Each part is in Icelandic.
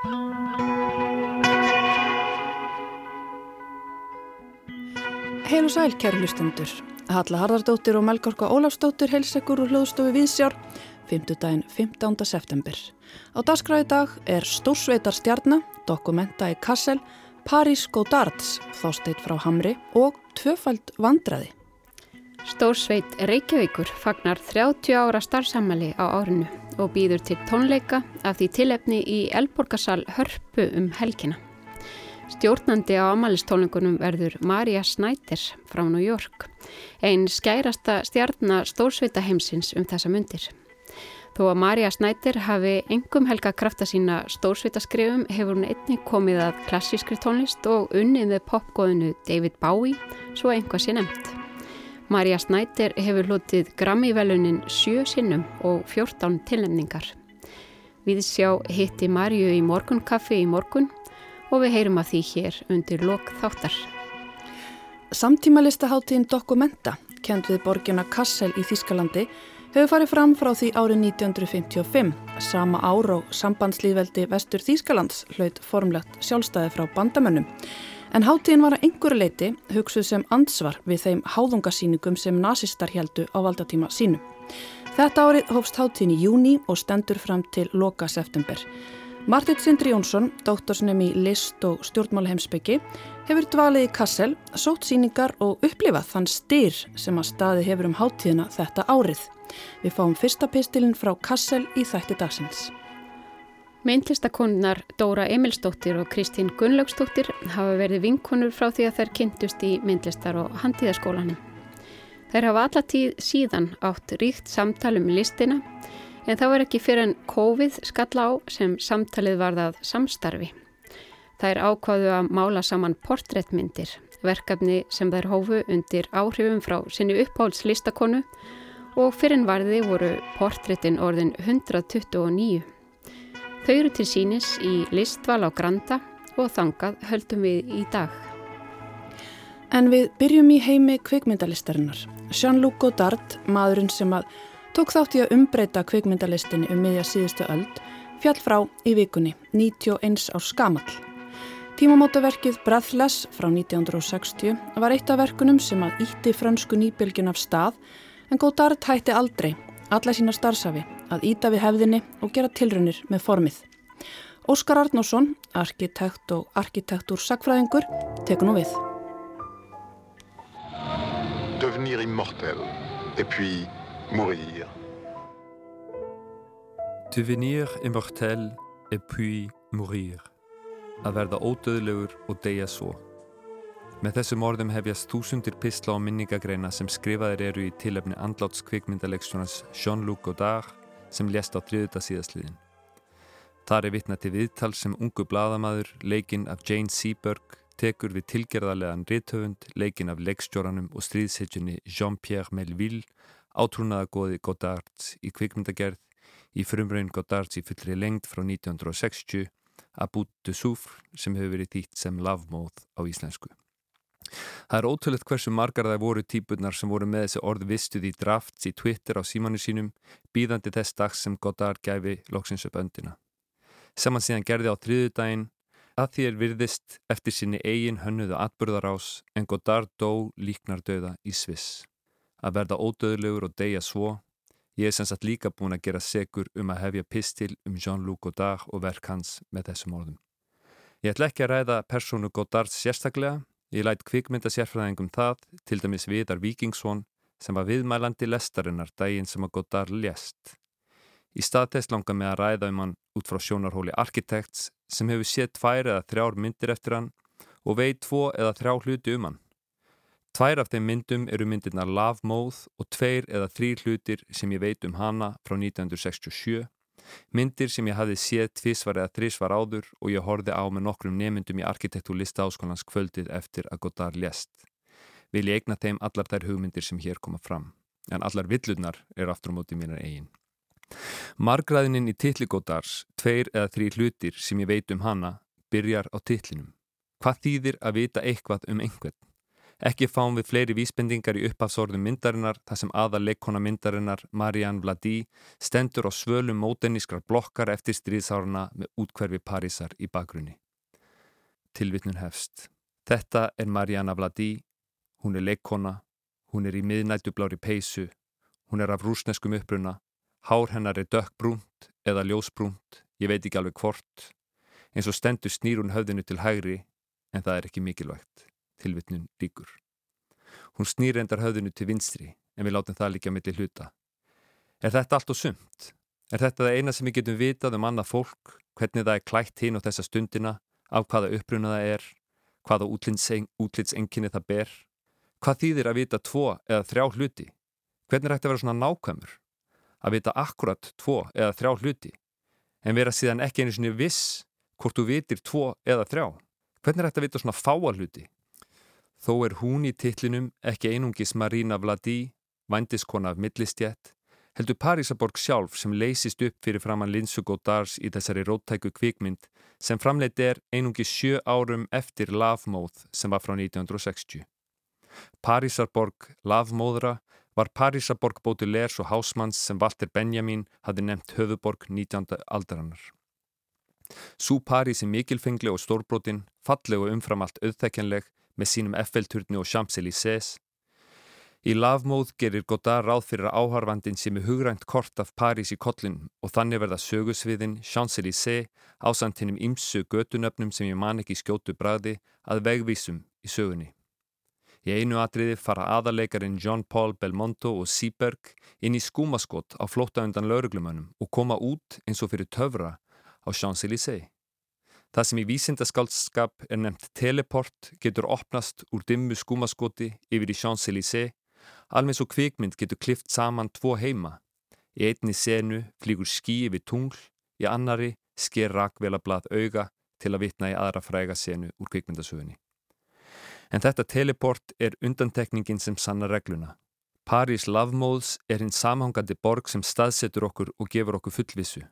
Heil og sæl, kæru hlustundur. Halla Harðardóttir og Melgorka Ólafsdóttir heilsekur og hljóðstofi Viðsjár, 5. daginn 15. september. Á dagskræði dag er Stórsveitar stjarnar, dokumenta í Kassel, París Godards, þásteit frá Hamri og tvöfald vandraði. Stórsveit Reykjavíkur fagnar 30 ára starfsamali á árinu og býður til tónleika af því tilefni í Elborgarsal hörpu um helgina. Stjórnandi á amalistónleikunum verður Marja Snæder frá New York, einn skærasta stjarnar stórsvita heimsins um þessa myndir. Þó að Marja Snæder hafi engum helga krafta sína stórsvita skrifum hefur hún einnig komið að klassískri tónlist og unnið með popgóðinu David Bowie, svo einhvað sé nefnt. Marja Snæder hefur hlutið Grammy-velunin sjö sinnum og 14 tilnefningar. Við sjá hitti Marju í morgunkaffi í morgun og við heyrum að því hér undir lok þáttar. Samtímalistaháttíðin Dokumenta, kend við borgjuna Kassel í Þískalandi, hefur farið fram frá því árið 1955. Sama ár og sambandslýðveldi Vestur Þískalands hlaut formlegt sjálfstæði frá bandamönnum. En háttíðin var að einhverju leiti hugsuð sem ansvar við þeim háðungasýningum sem nazistar heldu á valdatíma sínu. Þetta árið hófst háttíðin í júni og stendur fram til loka september. Martit Sindri Jónsson, dóttorsnum í list og stjórnmálaheimsbyggi, hefur dvalið í Kassel, sótt síningar og upplifað þann styr sem að staði hefur um háttíðina þetta árið. Við fáum fyrsta pistilinn frá Kassel í þætti dagsins. Myndlistakonnar Dóra Emilsdóttir og Kristín Gunnlaugsdóttir hafa verið vinkonur frá því að þær kynntust í myndlistar og handíðaskólanum. Þær hafa allatíð síðan átt ríkt samtal um listina En þá er ekki fyrir en COVID skalla á sem samtalið varðað samstarfi. Er ákvaðu að mála saman portréttmyndir, verkefni sem þær hófu undir áhrifum frá sinni uppáhaldslistakonu og fyrir en varði voru portréttin orðin 129. Þau eru til sínis í listval á Granda og þangað höldum við í dag. En við byrjum í heimi kvikmyndalistarinnar. Jean-Luc Godard, maðurinn sem að tók þátt í að umbreyta kvikmyndalistinni um miðja síðustu öld, fjall frá í vikunni, 91 á skamall. Tímamótaverkið Breathless frá 1960 var eitt af verkunum sem að ítti frönsku nýbylgin af stað en Godard hætti aldrei, alla sína starfsafi, að íta við hefðinni og gera tilrunir með formið. Óskar Arnósson, arkitekt og arkitektúr sagfræðingur, tekur nú við. Devenir immortel, et puis mourir. Devenir immortel et puis mourir. Að verða ódöðlegur og deyja svo. Með þessum orðum hefjast þúsundir pistla og minningagreina sem skrifaðir eru í tilöfni andláts kvikmyndalegsjónas Jean-Luc Godard sem lést á þriðuta síðasliðin. Þar er vitna til viðtal sem ungu bladamadur, leikinn af Jane Seberg, tekur við tilgerðarlegan rithöfund, leikinn af leikstjóranum og stríðshetjunni Jean-Pierre Melville átrúnaða góði Goddards í kvikmyndagerð, í frumraun Goddards í fullri lengd frá 1960, að búttu súfr sem hefur verið þýtt sem lavmóð á íslensku. Það er ótrúlegt hversu margar það voru típunar sem voru með þessi orð vistuð í drafts í Twitter á símanu sínum, býðandi þess dags sem Goddard gæfi loksins upp öndina. Sem hann síðan gerði á þriðudaginn, að því er virðist eftir sinni eigin hönnuðu atbyrðarás en Goddard dó líknar döða í Sviss að verða ódöðlegur og deyja svo. Ég er sem sagt líka búin að gera segur um að hefja pistil um Jean-Luc Godard og verk hans með þessum orðum. Ég ætla ekki að ræða persónu Godards sérstaklega, ég lætt kvikmynda sérfræðingum það, til dæmis Vidar Víkingsson, sem var viðmælandi lestarinnar daginn sem að Godard lést. Í stað þess langar mig að ræða um hann út frá sjónarhóli Arkitekts sem hefur séð tvær eða þrjár myndir eftir hann og veit tvo eða þrjá hluti um hann. Tvær af þeim myndum eru myndirna Love Moth og tveir eða þrý hlutir sem ég veit um hana frá 1967. Myndir sem ég hafði séð tvísvar eða þrísvar áður og ég horfi á með nokkrum nemyndum í arkitektúrlista áskólans kvöldið eftir að Godard lést. Vil ég eigna þeim allar þær hugmyndir sem hér koma fram, en allar villurnar er aftur á móti mínar eigin. Margraðinin í titli Godards, tveir eða þrý hlutir sem ég veit um hana, byrjar á titlinum. Hvað þýðir að vita eitthvað um einhvern? Ekki fáum við fleiri vísbendingar í uppafsorðum myndarinnar þar sem aða leikona myndarinnar Marianne Vladi stendur á svölum mótenískrar blokkar eftir stríðsáruna með útkverfi Parísar í bakgrunni. Tilvittnun hefst. Þetta er Marianne Vladi, hún er leikona, hún er í miðnættublári peysu, hún er af rúsneskum uppruna, hár hennar er dökkbrúnt eða ljósbrúnt, ég veit ekki alveg hvort, eins og stendur snýr hún höfðinu til hægri en það er ekki mikilvægt tilvittnun líkur. Hún snýr endar höfðinu til vinstri en við látum það líka millir hluta. Er þetta allt og sumt? Er þetta það eina sem við getum vitað um annað fólk, hvernig það er klætt hín á þessa stundina, af hvaða uppruna það er, hvaða útlýtsenginni það ber? Hvað þýðir að vita tvo eða þrjá hluti? Hvernig er þetta að vera svona nákvæmur? Að vita akkurat tvo eða þrjá hluti? En vera síðan ekki einu svona viss hvort þú vitir tvo eða þrjá? Hvernig er þetta að vita svona fáa hluti? Þó er hún í titlinum ekki einungis Marina Vladi, vandiskona af millistjett, heldur Parísaborg sjálf sem leysist upp fyrir framann Linsu Godars í þessari róttæku kvikmynd sem framleitt er einungis sjö árum eftir Lavmóð sem var frá 1960. Parísarborg Lavmóðra var Parísaborg bóti Lers og Hásmanns sem Walter Benjamin hafði nefnt höfuborg 19. aldarannar. Sú París er mikilfengli og stórbrotin, falleg og umfram allt auðþekjanleg með sínum Eiffelturni og Champs-Élysées. Í lafmóð gerir Godard ráð fyrir áharfandin sem er hugrænt kort af París í kollin og þannig verða sögusviðin Champs-Élysées ásantinum ímsu götunöfnum sem ég man ekki skjótu bræði að vegvísum í sögunni. Í einu atriði fara aðarleikarin John Paul Belmondo og Seaberg inn í skúmaskott á flótta undan lauruglumönnum og koma út eins og fyrir töfra á Champs-Élysées. Það sem í vísindaskaldskap er nefnt teleport getur opnast úr dimmu skúmaskoti yfir í Champs-Élysées, alveg svo kvikmynd getur klift saman tvo heima. Í einni senu flýgur skí yfir tungl, í annari sker rakvelablað auga til að vitna í aðra fræga senu úr kvikmyndasögunni. En þetta teleport er undantekningin sem sanna regluna. París Lavmóðs er hinn samhangandi borg sem staðsetur okkur og gefur okkur fullvissu.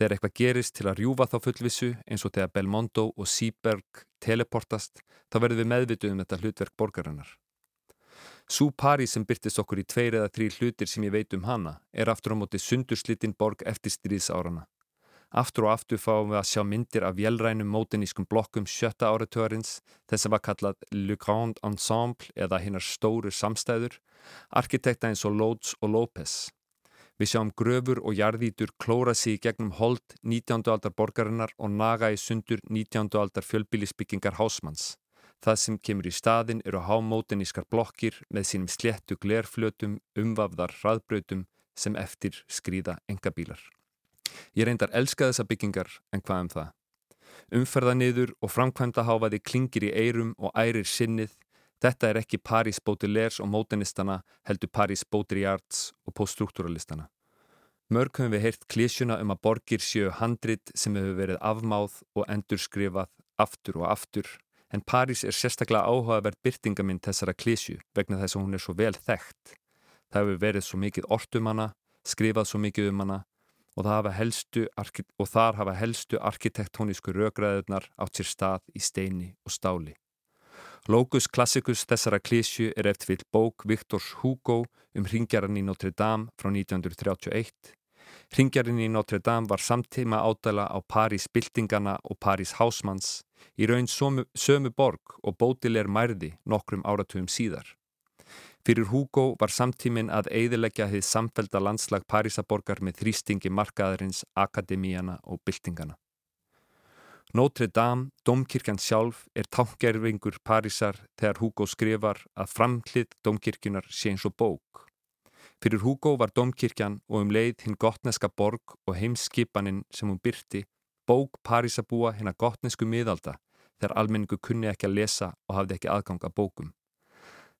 Þegar eitthvað gerist til að rjúfa þá fullvissu eins og þegar Belmondo og Seaberg teleportast, þá verður við meðvituð um þetta hlutverk borgarinnar. Sú pari sem byrtist okkur í tveir eða þrý hlutir sem ég veit um hana er aftur á móti sundurslitinn borg eftir stríðsárana. Aftur og aftur fáum við að sjá myndir af vélrænum mótinískum blokkum sjötta áratörins, þess að var kallað Le Grand Ensemble eða hinnar stóru samstæður, arkitekta eins og Lóts og López. Við sjáum gröfur og jarðítur klóra sig í gegnum hold 19. aldar borgarinnar og naga í sundur 19. aldar fjölbílisbyggingar hásmanns. Það sem kemur í staðin eru hámótenískar blokkir með sínum sléttu glerflötum, umvafðar hraðbrautum sem eftir skrýða engabílar. Ég reyndar elska þessa byggingar en hvað um það? Umferða niður og framkvæmda háfaði klingir í eirum og ærir sinnið Þetta er ekki París Baudelaires og mótenistana heldur París Baudrillards og poststruktúralistana. Mörg höfum við heyrt klísjuna um að borgir séu handrit sem hefur verið afmáð og endurskrifað aftur og aftur en París er sérstaklega áhugaverð byrtingamind þessara klísju vegna þess að hún er svo vel þekkt. Það hefur verið svo mikið ortum hana, skrifað svo mikið um hana og, helstu, og þar hafa helstu arkitektónísku rögræðunar átt sér stað í steini og stáli. Lókus klassikus þessara klísju er eftir vill bók Viktors Hugo um ringjarinn í Notre Dame frá 1931. Ringjarinn í Notre Dame var samtíma ádala á París byltingana og París hásmanns í raun sömu, sömu borg og bótilegur mærði nokkrum áratugum síðar. Fyrir Hugo var samtímin að eidilegja hefði samfelda landslag Parísaborgar með þrýstingi markaðarins, akademíana og byltingana. Notre Dame, domkirkjan sjálf, er tankerfingur Parísar þegar Hugo skrifar að framhlið domkirkjunar sé eins og bók. Fyrir Hugo var domkirkjan og um leið hinn gottneska borg og heimskipaninn sem hún byrti bók Parísabúa hinn að gottnesku miðalda þegar almenningu kunni ekki að lesa og hafði ekki aðgang að bókum.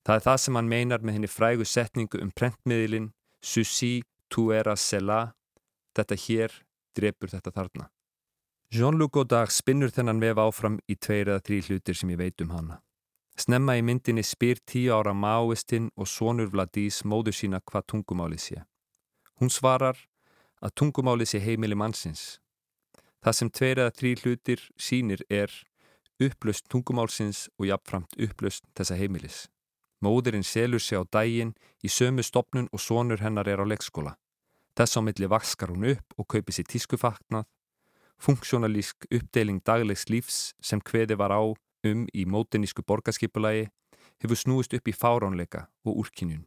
Það er það sem hann meinar með henni frægu setningu um prentmiðilinn Susi tu era sela, þetta hér drefur þetta þarna. Jean-Luc Godard spinnur þennan vef áfram í tveir eða þrý hlutir sem ég veit um hana. Snemma í myndinni spyr tíu ára máistinn og sonur Vladís móðu sína hvað tungumáli sé. Hún svarar að tungumáli sé heimili mannsins. Það sem tveir eða þrý hlutir sínir er upplöst tungumálsins og jafnframt upplöst þessa heimilis. Móðurinn selur sig á dægin í sömu stopnun og sonur hennar er á leikskóla. Þess á milli vaskar hún upp og kaupir sér tískufaknað. Funksjónalísk uppdeling daglegs lífs sem hveði var á um í mótinísku borgarskipulagi hefur snúist upp í fáránleika og úrkynjun.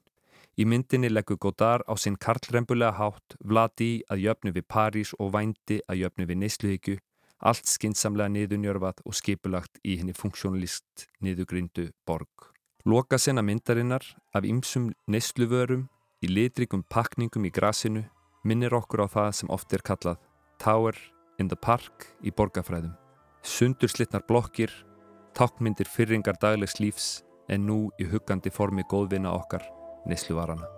Í myndinni leggur Godard á sinn karlrembulega hátt vladi að jöfnu við París og vændi að jöfnu við neysluhyggju, allt skinsamlega niðunjörfað og skipulagt í henni funksjónalist niðugrindu borg. Loka sena myndarinnar af ymsum neysluvörum í litrikum pakningum í grasinu minnir okkur á það sem oft er kallað Tower in the Park í borgarfræðum. Sundur slittnar blokkir, tákmyndir fyrringar daglegs lífs en nú í huggandi formi góðvinna okkar neysluvarana.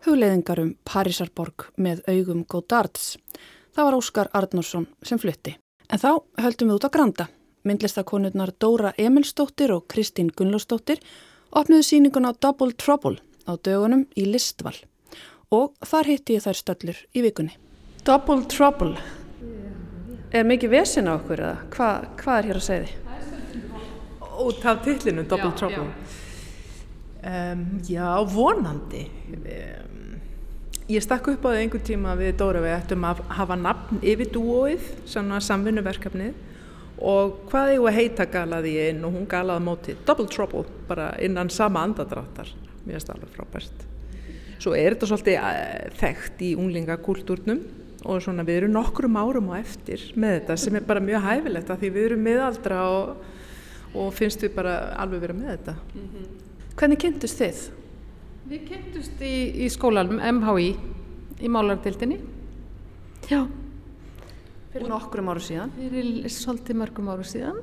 Hugleðingar um Parísarborg með augum Godards. Það var Óskar Arnórsson sem flutti. En þá höldum við út á Granda. Myndlistakonurnar Dóra Emilsdóttir og Kristín Gunnlósdóttir opniðu síninguna Double Trouble á dögunum í Listval. Og þar hitti ég þær stöllur í vikunni. Double Trouble. Er mikið vesin á okkur eða? Hva, hvað er hér að segja þið? Út af tillinu Double já, Trouble. Já. Um, já, vonandi. Ég stakk upp á það einhver tíma við Dóra við ættum að hafa nafn yfir dúóið, svona samfunnuverkefnið og hvað ég var heita galaði ég inn og hún galaði móti Double Trouble, bara innan sama andadráttar. Mér finnst það alveg frábært. Svo er þetta svolítið eh, þekkt í unglingakultúrnum og svona við erum nokkrum árum á eftir með þetta sem er bara mjög hæfilegt að því við erum miðaldra og, og finnst við bara alveg vera með þetta. Mm -hmm. Hvernig kynntust þið? Við kynntust í, í skólanum MHI í málardildinni. Já. Fyrir nokkrum áru síðan? Fyrir svolítið mörgum áru síðan.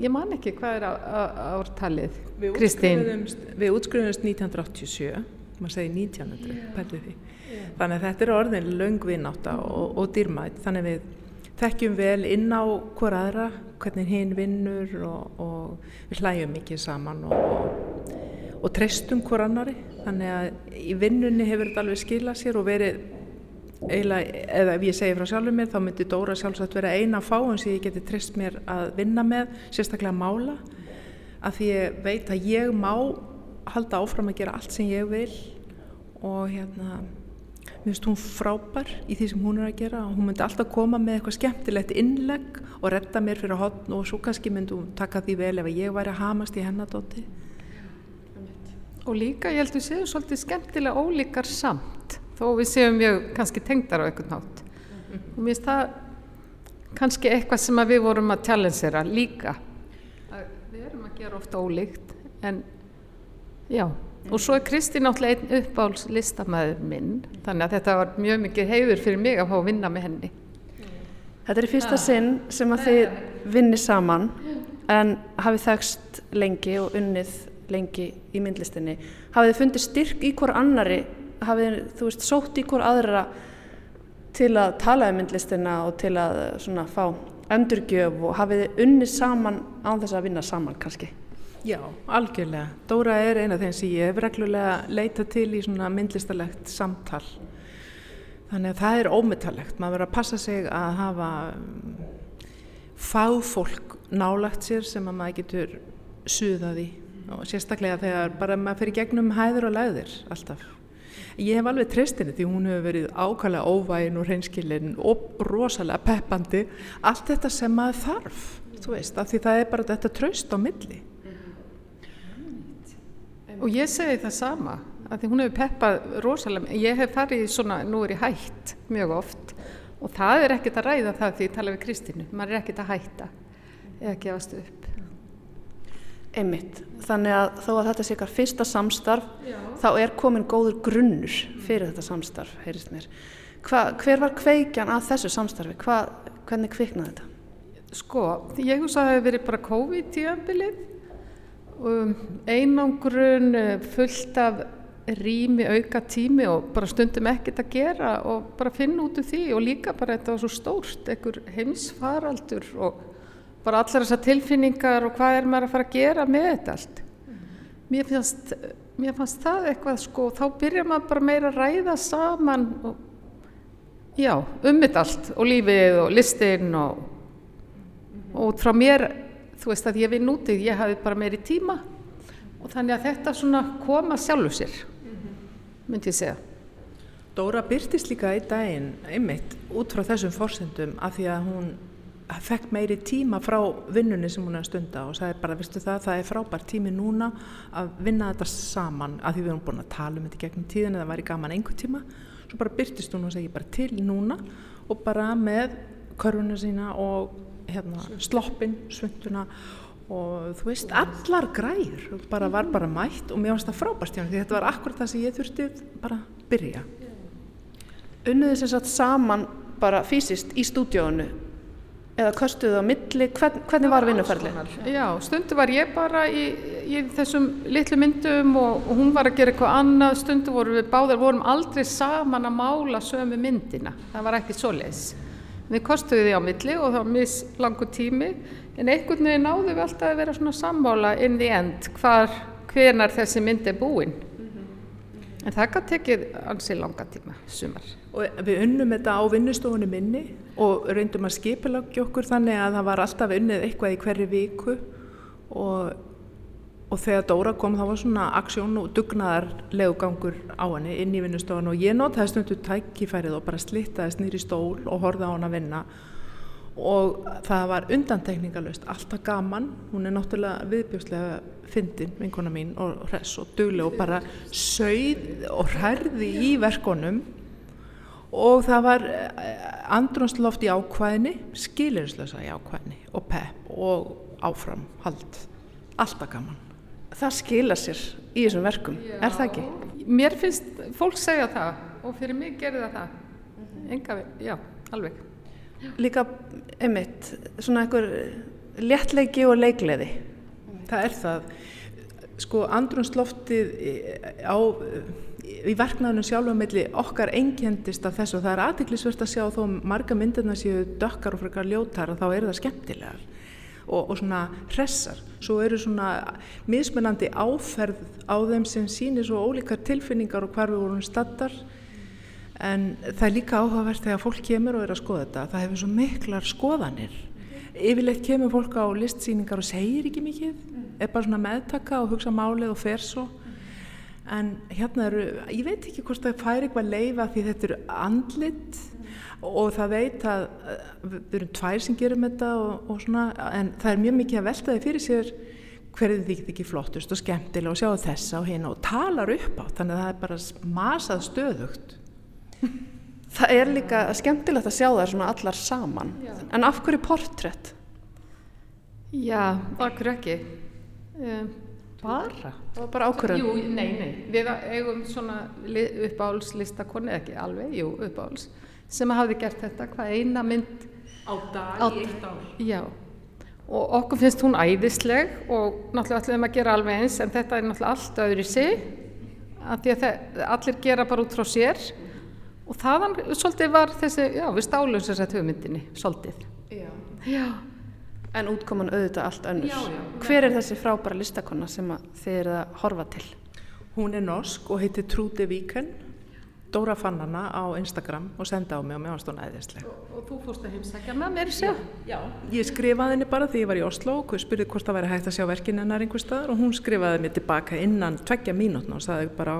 Ég man ekki hvað er ártalið. Kristín? Við útskriðumst 1987 maður segi 1900, yeah. pælið því yeah. þannig að þetta er orðin löngvinnáta og, og dýrmætt, þannig við þekkjum vel inn á hver aðra hvernig hinn vinnur og, og við hlæjum mikið saman og, og treystum hver annari þannig að í vinnunni hefur þetta alveg skilað sér og verið eiginlega, eða ef ég segi frá sjálfur mér þá myndi Dóra sjálfsagt vera eina fáum sem ég geti treyst mér að vinna með sérstaklega mála að því ég veit að ég má halda áfram að gera allt sem ég vil og hérna mér finnst hún frábær í því sem hún er að gera og hún myndi alltaf koma með eitthvað skemmtilegt innlegg og retta mér fyrir hodn og svo kannski myndi hún taka því vel ef ég væri að hamast í hennadóti Og líka ég held að við séum svolítið skemmtilega ólíkar samt þó við séum mjög kannski tengdar á eitthvað nátt og mér finnst það kannski eitthvað sem við vorum að challengera líka að við erum að gera ofta ólíkt en Já, og svo er Kristi náttúrulega einn uppáls listamæður minn, þannig að þetta var mjög mikið heiður fyrir mig að fá að vinna með henni. Þetta er fyrsta ja. sinn sem að þið vinni saman, en hafið þekst lengi og unnið lengi í myndlistinni. Hafið þið fundið styrk í hver annari, hafið þú veist, sótt í hver aðra til að tala um myndlistina og til að svona fá endurgjöf og hafið þið unnið saman án þess að vinna saman kannski? Já, algjörlega. Dóra er eina þeim sem ég hef reglulega leita til í svona myndlistalegt samtal. Þannig að það er ómetallegt. Maður verður að passa sig að hafa um, fáfólk nálagt sér sem að maður getur suðað í og sérstaklega þegar bara maður fyrir gegnum hæður og læðir alltaf. Ég hef alveg treystinni því hún hefur verið ákvæmlega óvægin og hreinskilin og rosalega peppandi. Allt þetta sem maður þarf, þú veist, af því það er bara þetta tröst á milli og ég segi það sama að því hún hefur peppað rosalega ég hef farið svona, nú er ég hætt mjög oft og það er ekkert að ræða það því ég tala við Kristínu maður er ekkert að hætta eða gefast upp Einmitt, þannig að þó að þetta sé ykkar fyrsta samstarf Já. þá er komin góður grunnur fyrir þetta samstarf, heyrist mér Hva, hver var kveikjan að þessu samstarfi Hva, hvernig kviknaði þetta? Sko, ég hús að það hefur verið bara COVID-tíðanbilið um, einangrun eh, fullt af rými, auka tími og bara stundum ekkert að gera og bara finna út úr því og líka bara þetta var svo stórt, einhver heimsfaraldur og bara allar þessar tilfinningar og hvað er maður að fara að gera með þetta allt. Mér fannst, mér fannst það eitthvað sko, þá byrjar maður bara meira að ræða saman og já, um mitt allt og lífið og listin og, og út frá mér, þú veist að ég vinn útið, ég hafi bara meiri tíma og þannig að þetta svona koma sjálfur sér, myndi ég segja. Dóra byrtist líka í daginn einmitt út frá þessum forsendum af því að hún fekk meiri tíma frá vinnunni sem hún er að stunda og sagði bara, veistu það, það er frábært tími núna að vinna þetta saman af því við erum búin að tala um þetta gegnum tíðin eða væri gaman einhver tíma. Svo bara byrtist hún og segi bara til núna. Og bara með körfuna sína og hérna, sloppin, svönduna og þú veist, allar græur bara var bara mætt og mér finnst það frábært hjá henni því þetta var akkurat það sem ég þurfti bara að byrja. Unnuði sem sagt saman bara fysiskt í stúdíónu eða köstuðu á milli, hvern, hvernig var vinnuferli? Já, stundu var ég bara í, í þessum litlu myndum og, og hún var að gera eitthvað annað, stundu vorum við báðar, vorum aldrei saman að mála sömu myndina, það var ekki svo leis. Við kostuðu því á milli og það var mislangu tími, en einhvern veginn náðu við alltaf að vera svona sammála inn í end, hvar, hvenar þessi mynd er búinn. En það kann tekið ansi langa tíma, sumar. Og við unnum þetta á vinnustofunni minni og reyndum að skipilagja okkur þannig að það var alltaf unnið eitthvað í hverju viku. Og, og þegar Dóra kom þá var svona aksjón og dugnaðarlegu gangur á henni inn í vinnustofun og ég notaði stundu tækifærið og bara slittaðist nýri stól og horfði á hann að vinna. Og það var undantekningalust, alltaf gaman, hún er náttúrulega viðbjóslega fyndin, vinkona mín og hress og dugleg og bara sögð og hærði í verkonum og það var andrumsloft í ákvæðinni, skilirislösa í ákvæðinni og pepp og áfram, hald, alltaf gaman. Það skila sér í þessum verkum, Já. er það ekki? Mér finnst, fólk segja það og fyrir mig gerir það það, enga við, já, alveg. Líka, einmitt, svona einhver léttleiki og leikleði. Það er það. Sko, andrumsloftið á í verknæðunum sjálf á milli okkar einkendist af þessu. Og það er aðtiklisvert að sjá þó marga myndirna séu dökkar og frekar ljótar og þá eru það skemmtilegar og, og svona hressar. Svo eru svona mismunandi áferð á þeim sem sýnir svo ólíkar tilfinningar og hvar við vorum staddar. En það er líka áhugavert þegar fólk kemur og er að skoða þetta. Það hefur svo miklar skoðanir. Yfirleitt kemur fólk á listsýningar og segir ekki mikið. Er bara svona meðtaka og hugsa málið og fer svo en hérna eru, ég veit ekki hvort það fær eitthvað leifa því þetta eru andlit og það veit að við erum tvær sem gerum þetta og, og svona, en það er mjög mikið að velta þig fyrir sér hverðið þykir ekki flottust og skemmtilega og sjáu þessa og hérna og talar upp á þannig að það er bara masað stöðugt Það er líka skemmtilegt að sjá það svona allar saman Já. en af hverju portrétt? Já, af hverju ekki? Um, Bara? Það var bara ákvörðan? Jú, nei, nei. Við eigum svona uppáhalslistakonni, ekki alveg, jú, uppáhals, sem hafði gert þetta hvað eina mynd á dag á, í eitt ár. Já, og okkur finnst hún æðisleg og náttúrulega ætlum að gera alveg eins, en þetta er náttúrulega allt öðru í sig, að því að það, allir gera bara út frá sér og þaðan svolítið var þessi, já, við stálum sér þetta hugmyndinni, svolítið. Já. Já. En útkoman auðvitað allt önnur. Já, já. Hver er þessi frábæra listakonna sem þið eruð að horfa til? Hún er norsk og heitir Trúti Víken. Dóra fann hana á Instagram og senda á mig og mér varst hún æðisleg. Og, og þú fórst að heimsækja með mér sér? Já. Ég skrifaði henni bara því ég var í Oslo og spurði hvort það væri hægt að sjá verkinn hennar einhver staðar og hún skrifaði mér tilbaka innan tveggja mínútna og sagði bara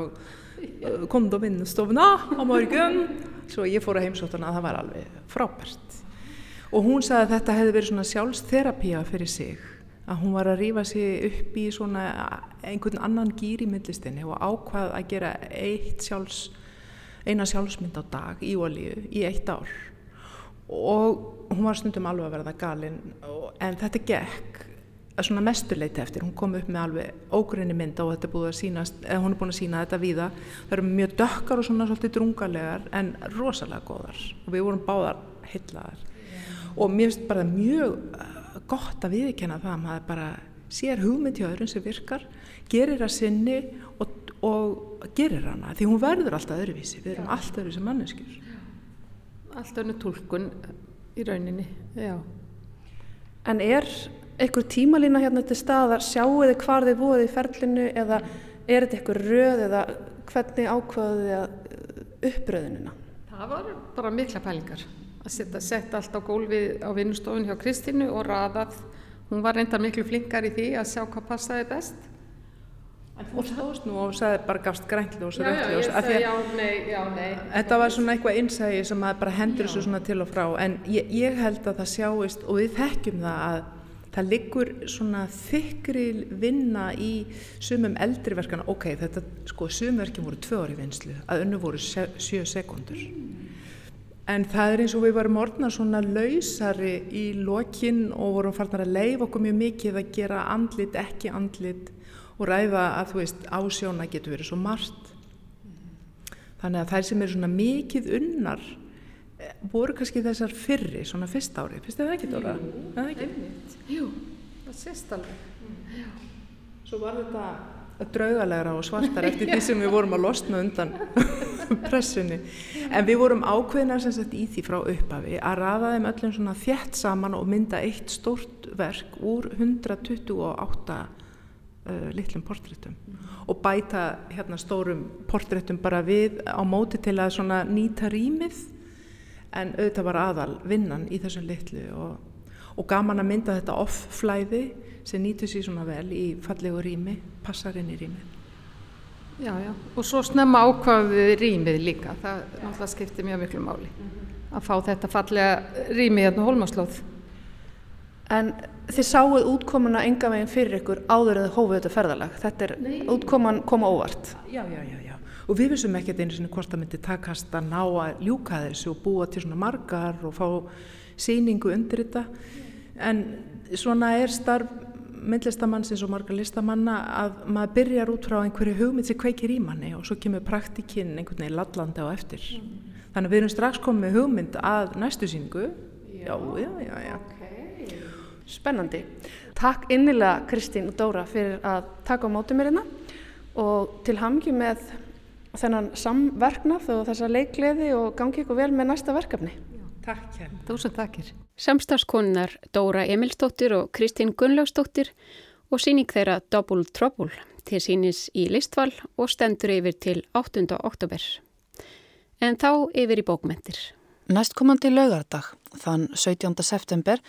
kom þú vinnstofna á morgun. Svo ég fór að heimsóttuna að það var alveg frábært og hún sagði að þetta hefði verið svona sjálfsterapía fyrir sig að hún var að rýfa sig upp í svona einhvern annan gýr í myndlistinni og ákvað að gera sjálfs eina sjálfsmynd á dag í olíu í eitt ár. Og hún var stundum alveg að verða galinn en þetta gekk svona mestuleiti eftir, hún kom upp með alveg ógrunni mynd og þetta er búið að sínast eða hún er búin að sína þetta víða. Það eru mjög dökkar og svona svolítið drungalegar en rosalega góðar. Og við vorum báðar hillaðar og mér finnst bara mjög uh, gott að viðkjanna það að maður bara sér hugmynd hjá öðrum sem virkar gerir að sinni og, og gerir hana, því hún verður alltaf öðruvísi, við erum alltaf öðruvísi manneskjur. Alltaf önnu tólkun í rauninni, já. En er einhver tímalína hérna til staðar, sjáu þið hvar þið búið í ferlinu eða er þetta einhver röð eða hvernig ákvaðu þið uppröðunina? Það var bara mikla pælingar að setja, setja allt á gólfið á vinnustofun hjá Kristínu og raðað. Hún var reynda miklu flinkar í því að sjá hvað passaði best. En þú stóðst nú og sagði bara gafst græntljós og nei. Þetta var svona eitthvað innsægi sem að bara hendur þessu svona til og frá en ég, ég held að það sjáist og við þekkjum það að það liggur svona þykri vinna í sumum eldri verkana, ok, þetta sko sumverkin voru tvö ári vinslu, að önnu voru se, sjö sekundur en það er eins og við varum orðna svona lausari í lokin og vorum farnar að leifa okkur mjög mikið að gera andlit, ekki andlit og ræða að þú veist ásjóna getur verið svo margt þannig að þær sem eru svona mikið unnar eh, voru kannski þessar fyrri, svona fyrst ári finnst þið það ekki Dóra? Er það ekki? Jú, það sést alveg. Svo var þetta draugalegra og svartar eftir því sem við vorum að losna undan pressunni. En við vorum ákveðnar sem sagt í því frá upphafi að raða þeim öllum svona þjætt saman og mynda eitt stórt verk úr 128 uh, litlum portréttum og bæta hérna stórum portréttum bara við á móti til að svona nýta rýmið en auðvitað var aðal vinnan í þessum litlu og, og gaman að mynda þetta off-flæði sem nýtur sér svona vel í fallegu rými, passar inn í rýmið. Já, já. Og svo snemma ákvaðið rýmið líka. Það náttúrulega skiptir mjög miklu máli. Að fá þetta fallega rými hérna Hólmaslóð. En þið sáuð útkomuna enga veginn fyrir ykkur áður en þið hófuð þetta ferðalag. Þetta er útkoman koma óvart. Já, já, já, já. Og við vissum ekkert einu sinni hvort það myndi takast að ná að ljúka þessu og búa til svona margar og fá síningu undir þetta. En svona er starf myndlistamannsins og margar listamanna að maður byrjar út frá einhverju hugmynd sem kveikir í manni og svo kemur praktikinn einhvern veginn lallandi á eftir. Þannig að við erum strax komið hugmynd að næstu síningu. Já, já, já, já. Spennandi. Takk innilega Kristín og Dóra fyrir að taka á móti mér hérna og til hamngi með þennan samverknað og þessa leikleði og gangi ykkur vel með næsta verkefni. Takk hér. Þú sem takkir. Samstagskonunnar Dóra Emilsdóttir og Kristín Gunnlaugsdóttir og síning þeirra Double Trouble til sínis í listval og stendur yfir til 8. oktober. En þá yfir í bókmentir. Næstkomandi laugardag, þann 17. september,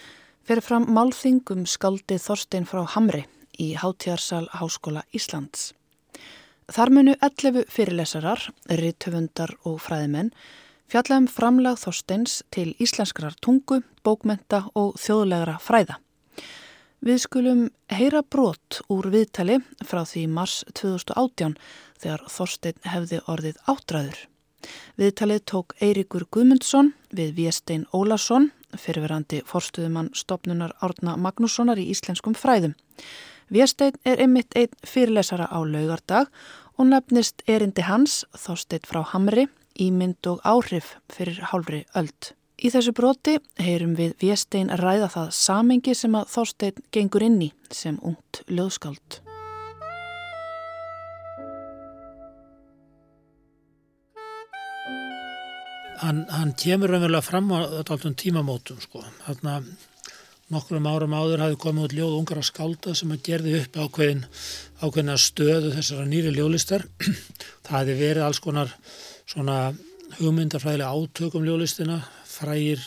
fyrir fram málþing um skaldið Þorstein frá Hamri í Hátíðarsal Háskóla Íslands. Þar munu 11 fyrirlesarar, rittöfundar og fræðimenn fjalla um framlag Þorsteins til íslenskrar tungu, bókmenta og þjóðlegra fræða. Við skulum heyra brot úr viðtali frá því mars 2018 þegar Þorstein hefði orðið áttræður. Viðtalið tók Eiríkur Guðmundsson við Viestein Ólason, fyrirverandi forstuðumann stopnunar Árna Magnússonar í íslenskum fræðum. Viestein er einmitt einn fyrirlesara á laugardag og nefnist erindi hans, Þorstein frá Hamri, ímynd og áhrif fyrir hálfri öld. Í þessu broti heyrum við Viestein ræða það samengi sem að Þorstein gengur inn í sem ungt löðskáld. Hann, hann kemur raunverulega fram á alltaf tímamótum sko. Þarna nokkrum árum áður hafi komið út ljóð ungar að skálda sem að gerði upp ákveðin, ákveðina stöðu þessara nýri ljóðlistar. Það hafi verið alls konar svona hugmyndarfræðilega átökum ljóðlistina, frægir,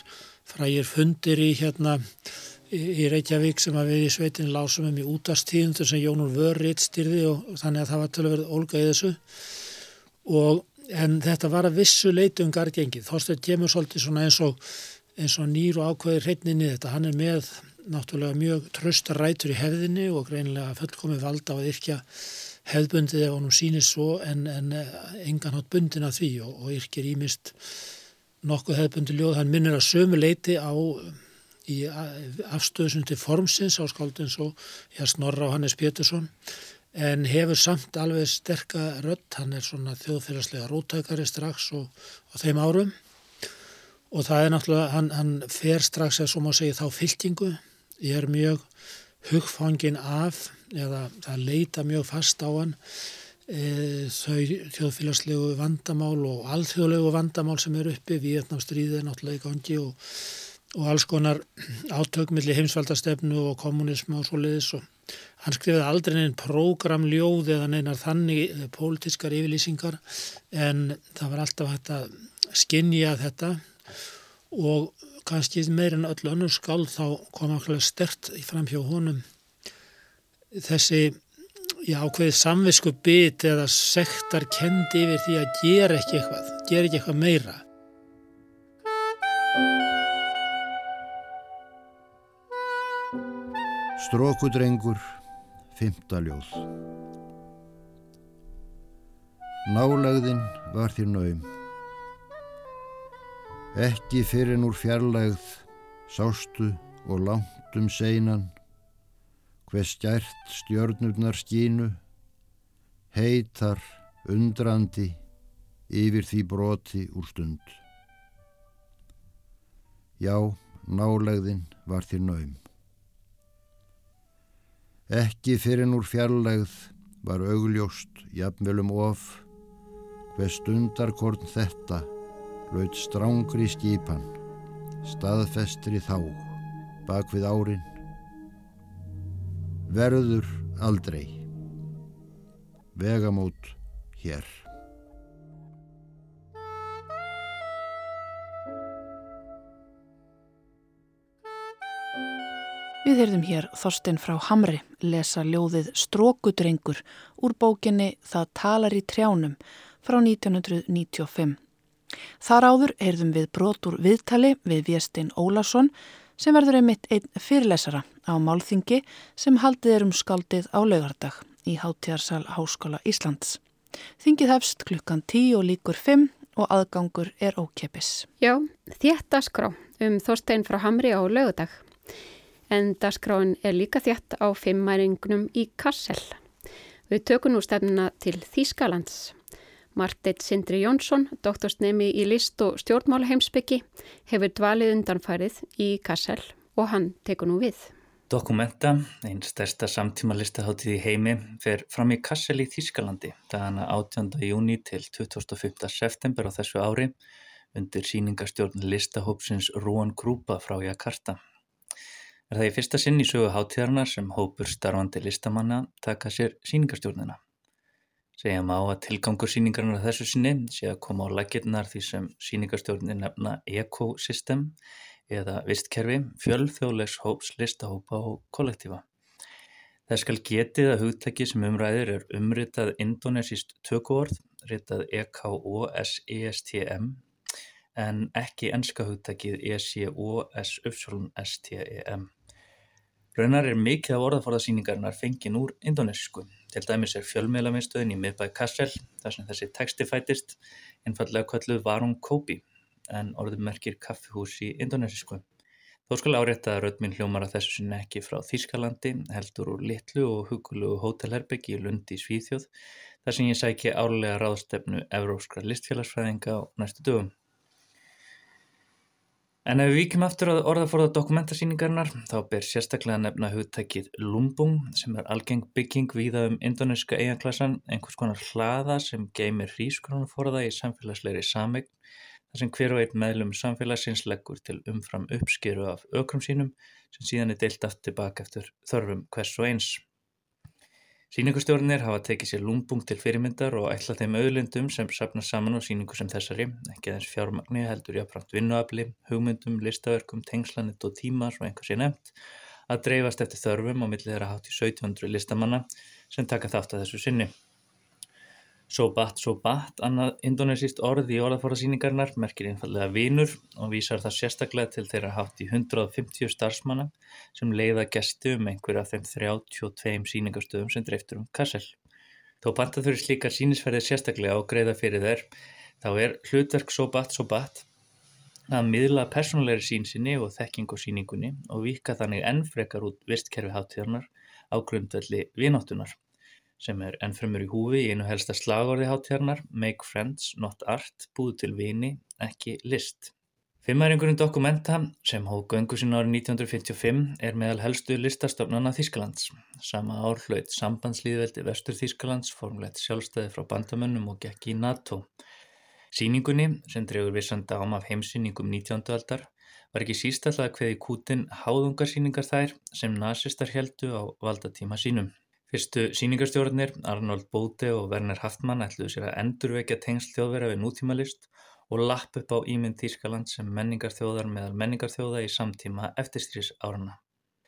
frægir fundir í hérna í, Reykjavík sem að við í sveitin lásum um í útastíðundur sem Jónur Vörrið styrði og, þannig að það var til að verða olga í þessu og en þetta var að vissu leitu um gargengið. Þorstein kemur svolítið svona eins og, eins og nýr og ákveðir hreitninni þetta. Hann er með náttúrulega mjög trösta rætur í hefðinni og greinilega fullkomið valda á að yrkja hefðbundið ef honum sýnir svo en, en engan hátt bundin að því. Og, og yrkir ímist nokkuð hefðbundi ljóð. Hann minnir að sömu leiti á í afstöðsum til formsins á skáldin svo ég snorra á Hannes Pétursson en hefur samt alveg sterka rödd, hann er svona þjóðfélagslega rótækari strax og, og þeim árum. Og það er náttúrulega, hann, hann fer strax eða svo má segja þá fyltingu, ég er mjög hugfangin af eða það leita mjög fast á hann e, þau þjóðfélagslegu vandamál og alþjóðlegu vandamál sem eru uppi, Vietnamstríðið er náttúrulega í gangi og, og alls konar átökmiðli heimsvaldastefnu og kommunismu og svo leiðis og Hann skrifaði aldrei neinn prógramljóð eða neinar þannig pólitískar yfirlýsingar en það var alltaf hægt að skinja þetta og kannski meir en öll önnur skál þá kom ákveðlega stert fram hjá honum þessi já, ákveðið samvisku bit eða sektar kendi yfir því að gera ekki eitthvað, gera ekki eitthvað meira. Strókudrengur, fymtaljóð. Nálagðinn var þér naum. Ekki fyrir núr fjarlægð, sástu og langt um seinan hver stjært stjörnurnar skínu, heitar, undrandi, yfir því broti úr stund. Já, nálegðin var þér naum. Ekki fyrir núr fjarlægð var augljóst, jafnvelum of, hver stundarkorn þetta laud strángri skipan, staðfestri þá, bak við árin, verður aldrei vegamót hér Við heyrðum hér Þorstein frá Hamri lesa ljóðið Strókudrengur úr bókinni Það talar í trjánum frá 1995. Þar áður heyrðum við brotur viðtali við Viestin Ólason sem verður einmitt einn fyrirlesara á Málþingi sem haldið er um skaldið á laugardag í Háttíðarsal Háskóla Íslands. Þingið hefst klukkan 10 og líkur 5 og aðgangur er ókepis. Já, þétt dasgrá um Þorstein frá Hamri á laugardag. En dasgráin er líka þétt á fimmæringunum í Kassel. Við tökum nú stefnuna til Þýskalands. Marteit Sindri Jónsson, doktorsnemi í list og stjórnmálaheimsbyggi, hefur dvalið undanfarið í Kassel og hann tekur nú við. Dokumenta, einn stærsta samtíma listaháttið í heimi, fer fram í Kassel í Þýskalandi dagana 18. júni til 25. september á þessu ári undir síningastjórn listahópsins Rúan Grúpa frá Jakarta. Er það í fyrsta sinn í sögu háttíðarna sem hópur starfandi listamanna taka sér síningastjórnina. Segja má að tilgangur síningarnar þessu sinni sé að koma á lakirnar því sem síningarstjórnir nefna ekosystem eða vistkerfi, fjölþjóðlegs hóps, listahópa og kollektífa. Það skal getið að hugtæki sem umræðir er umritað indonesíst tökuorð, ritað EKOSESTM en ekki enska hugtækið ECOSSTEM. Raunar er mikið af orðaforðasýningarnar fengin úr indonesísku. Til dæmis er fjölmiðlamiðstöðin í miðbæ Kassel þar sem þessi texti fætist einfallega kölluð Varung Kopi en orðum merkir kaffihús í indonesísku. Þó skal árétta að röðminn hljómar að þessu sinna ekki frá Þýskalandi heldur úr litlu og hugulugu hótelherbyggi í Lundi í Svíþjóð þar sem ég sæki árlega ráðstefnu Evróskra listfélagsfræðinga á næstu dögum. En ef við víkjum aftur á orðaforða dokumentasýningarnar þá ber sérstaklega nefna hugtækið lumbung sem er algeng bygging víða um indoneska eiganklassan, einhvers konar hlaða sem geymir hrískrónuforða í samfélagsleiri samegn þar sem hver og einn meðlum samfélagsins leggur til umfram uppskeru af ökrum sínum sem síðan er deilt aftur tilbaka eftir þörfum hvers og eins. Sýningustjórnir hafa tekið sér lúmbung til fyrirmyndar og ætla þeim auðlindum sem sapna saman á sýningu sem þessari, ekki aðeins fjármagni heldur jáfnframt vinnuafli, hugmyndum, listaverkum, tengslanit og tíma, svo einhvers ég nefnt, að dreifast eftir þörfum á millið þeirra hátt í 1700 listamanna sem taka þátt að þessu sinni. Sobat Sobat, annað indonesíst orð í orðaforðasýningarnar, merkir einfallega vinur og vísar það sérstaklega til þeirra hátt í 150 starfsmanna sem leiða gesti um einhverja af þeim 32 síningastöðum sem dreiftur um Kassel. Þó banta þurfi slíkar sínisferðir sérstaklega og greiða fyrir þeir, þá er hlutverk Sobat Sobat að miðla persónulegri sínsinni og þekking og síningunni og vika þannig enn frekar út vistkerfi háttíðarnar á grundvelli vinóttunar sem er ennfremur í húfi í einu helsta slagorði hátíðarnar Make Friends, Not Art, búið til vini, ekki list. Fimmæringurinn Dokumenta sem hóð göngu sín árið 1955 er meðal helstu listastofnana Þískalands. Sama ár hlaut sambandslýðveldi Vestur Þískalands formlegt sjálfstæði frá bandamönnum og gekk í NATO. Sýningunni, sem drefur vissan dám af heimsýningum 19. aldar, var ekki sístallega hveði kútin háðungarsýningar þær sem nazistar heldu á valdatíma sínum. Fyrstu síningarstjórnir, Arnold Bóte og Werner Haftmann ætluðu sér að endurvekja tengsl þjóðverða við nútímalist og lapp upp á ímynd Þýskaland sem menningarþjóðar meðal menningarþjóða í samtíma eftirstrís árana.